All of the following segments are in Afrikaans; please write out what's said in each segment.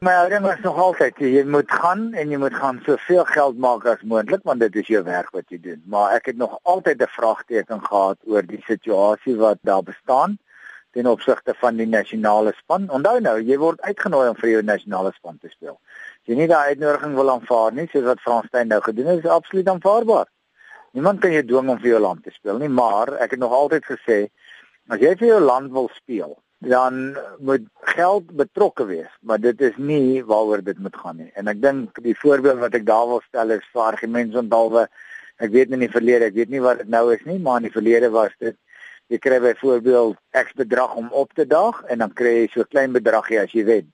My houding was nog altyd jy moet gaan en jy moet gaan soveel geld maak as moontlik want dit is jou werk wat jy doen. Maar ek het nog altyd 'n vraagteken gehad oor die situasie wat daar bestaan ten opsigte van die nasionale span. Onthou nou, jy word uitgenooi om vir jou nasionale span te speel. Jy nie daai uitnodiging wil aanvaar nie, soos wat Franssteyn nou gedoen het, is absoluut aanvaarbaar. Niemand kan jou dwing om vir jou land te speel nie, maar ek het nog altyd gesê as jy vir jou land wil speel, dan moet geld betrokke wees, maar dit is nie waaroor dit moet gaan nie. En ek dink die voorbeeld wat ek daar wil stel is vir argumentsondalwe. Ek weet in die verlede, ek weet nie wat dit nou is nie, maar in die verlede was dit jy kry byvoorbeeld X bedrag om op te daag en dan kry jy so klein bedragie as jy wen.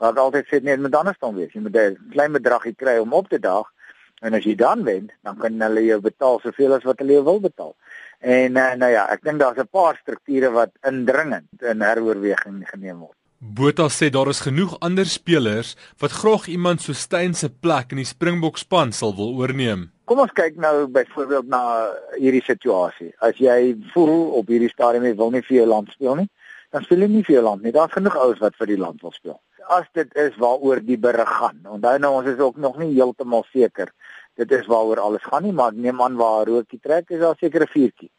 Ek altyd sê net met anders dan wees. Jy moet 'n klein bedragie kry om op te daag en as jy dan wen, dan kan hulle jou betaal soveel as wat hulle jou wil betaal. En uh, nou ja, ek dink daar's 'n paar strukture wat indringend in heroorweging geneem word. Botha sê daar is genoeg ander spelers wat graag iemand so Steyn se plek in die Springbok span sal wil oorneem. Kom ons kyk nou byvoorbeeld na hierdie situasie. As jy voel op hierdie stadium jy wil nie vir jou land speel nie, dan speel jy nie vir jou land nie. Daar's genoeg ouens wat vir die land wil speel. As dit is waaroor die berig gaan. Onthou nou ons is ook nog nie heeltemal seker dit is waaroor alles gaan nie, maar neem aan waar rookie trek is daar seker 'n vuurtjie.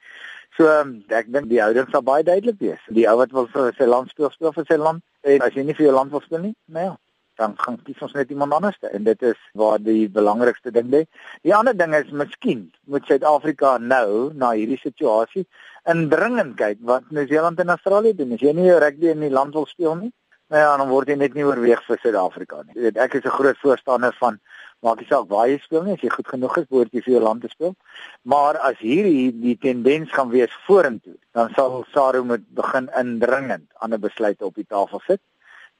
So um, ek dink die houding sal baie duidelik wees. Die ou wat wil vir sy land speel, speel vir sy land. En as jy nie vir jou land wil speel nie, nou ja, dan gaan kies ons net iemand anders te. En dit is waar die belangrikste ding lê. Die ander ding is miskien moet Suid-Afrika nou na hierdie situasie indringend kyk wat Nieu-Seeland en Australië doen. As jy nie rugby in die land wil speel nie, nou ja, dan word jy net nie oorweeg vir Suid-Afrika nie. Ek is 'n groot voorstander van maak nie saak waar jy speel nie, as jy goed genoeg is, behoort jy vir jou land te speel. Maar as hierdie die tendens gaan wees vorentoe, dan sal SARU moet begin indringend ander besluite op die tafel sit.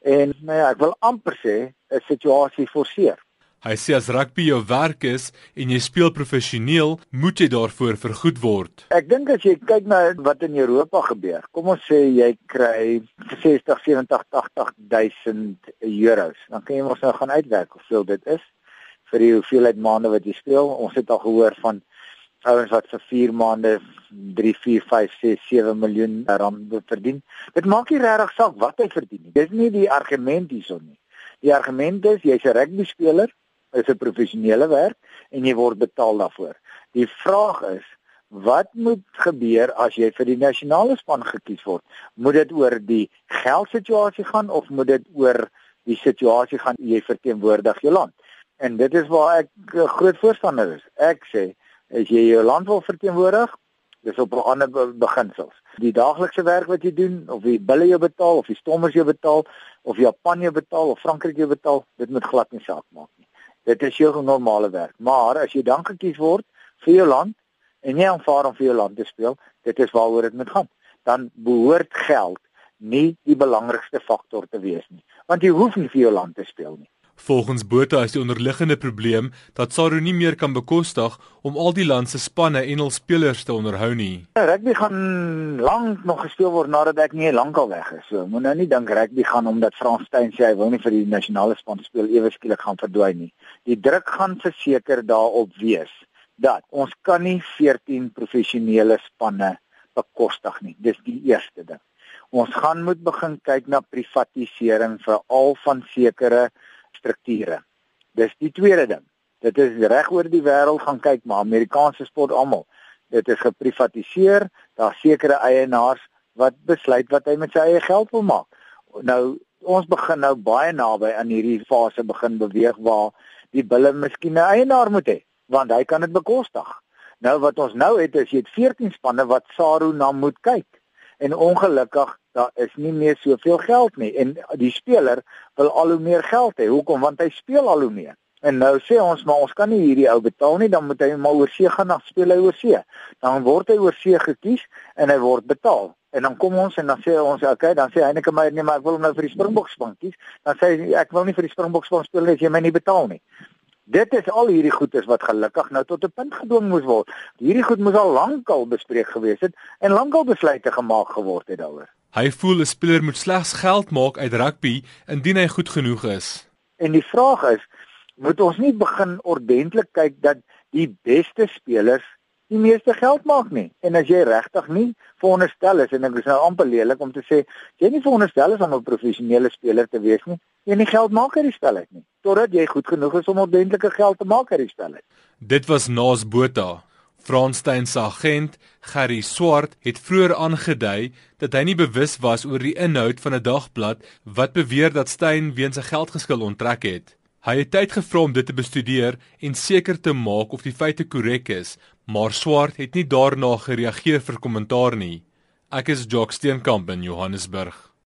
En nou ja, ek wil amper sê 'n situasie forceer. Hy sê as rugby jou werk is en jy speel professioneel, moet jy daarvoor vergoed word. Ek dink as jy kyk na wat in Europa gebeur, kom ons sê jy kry 60, 70, 80 000 euros, dan kan jy mos nou gaan uitwerk hoeveel dit is vir die hoeveelheid maande wat jy speel. Ons het al gehoor van ouens wat vir 4 maande 3, 4, 5, 6, 7 miljoen rand verdien. Dit maak nie regtig saak wat hy verdien nie. Dis nie die argument hierson nie. Die argument is jy's 'n rugby speler, is 'n professionele werk en jy word betaal daarvoor. Die vraag is Wat moet gebeur as jy vir die nasionale span gekies word? Moet dit oor die geldsituasie gaan of moet dit oor die situasie gaan jy verteenwoordig jou land? En dit is waar ek 'n groot voorstander is. Ek sê as jy jou land wil verteenwoordig, dis op 'n ander beginsels. Die daaglikse werk wat jy doen, of die bulle jou betaal of die stommers jou betaal of Japan jou betaal of Frankryk jou betaal, dit moet glad nie saak maak nie. Dit is jou normale werk. Maar as jy dan gekies word vir jou land en jy aanvaar om vir jou land te speel, dit is waaroor dit moet gaan. Dan behoort geld nie die belangrikste faktor te wees nie, want jy hoef nie vir jou land te speel nie. Volgens Botha is die onderliggende probleem dat SARU nie meer kan bekostig om al die land se spanne en hul spelers te onderhou nie. Rugby gaan lank nog gespeel word nadat ek nie lankal weg is. So moet nou nie dink rugby gaan omdat Frans Steyn sê hy wil nie vir die nasionale span speel ewe skielik gaan verdwyn nie. Die druk gaan verseker daarop wees dat ons kan nie 14 professionele spanne bekostig nie. Dis die eerste ding. Ons gaan moet begin kyk na privatisering vir al van sekere strukture. Dis die tweede ding. Dit is reg oor die wêreld gaan kyk, maar Amerikaanse sport almal. Dit is geprivatiseer. Daar's sekere eienaars wat besluit wat hy met sy eie geld wil maak. Nou ons begin nou baie naby aan hierdie fase begin beweeg waar die bulle miskien 'n eienaar moet hê, want hy kan dit bekostig. Nou wat ons nou het is jy het 14 spanne wat Saru na moet kyk. En ongelukkig daar is nie meer soveel geld nie en die speler wil al hoe meer geld hê. Hoekom? Want hy speel al hoe meer. En nou sê ons maar ons kan nie hierdie ou betaal nie, dan moet hy maar oor see gaan af speel hy oor see. Dan word hy oor see gekies en hy word betaal. En dan kom ons en dan sê ons, "Oké, okay, dan sê Heineke maar nee, maar ek wil nou vir die Springbok span kies." Dan sê hy, "Ek wil nie vir die Springbok span speel as jy my nie betaal nie." Dit is al hierdie goedes wat gelukkig nou tot 'n punt gedwing moes word. Hierdie goed moes al lankal bespreek gewees het en lankal besluite gemaak geword het daaroor. Hy voel 'n speler moet slegs geld maak uit rugby indien hy goed genoeg is. En die vraag is, moet ons nie begin ordentlik kyk dat die beste spelers die meeste geld maak nie? En as jy regtig nie veronderstel is en ek is nou amper lelik om te sê, jy nie veronderstel is om 'n professionele speler te wees nie, jy nie geld maak uit die spel uit nie totdat jy goed genoeg is om ordentlike geld te maak uit die spel uit. Dit was Naas Botha. Fransstein se agent, Gerry Swart, het vroeër aangedui dat hy nie bewus was oor die inhoud van 'n dagblad wat beweer dat Stein weens 'n geldgeskil onttrek het. Hy het tyd gevra om dit te bestudeer en seker te maak of die feite korrek is, maar Swart het nie daarna gereageer vir kommentaar nie. Ek is Jock Steenkamp in Johannesburg.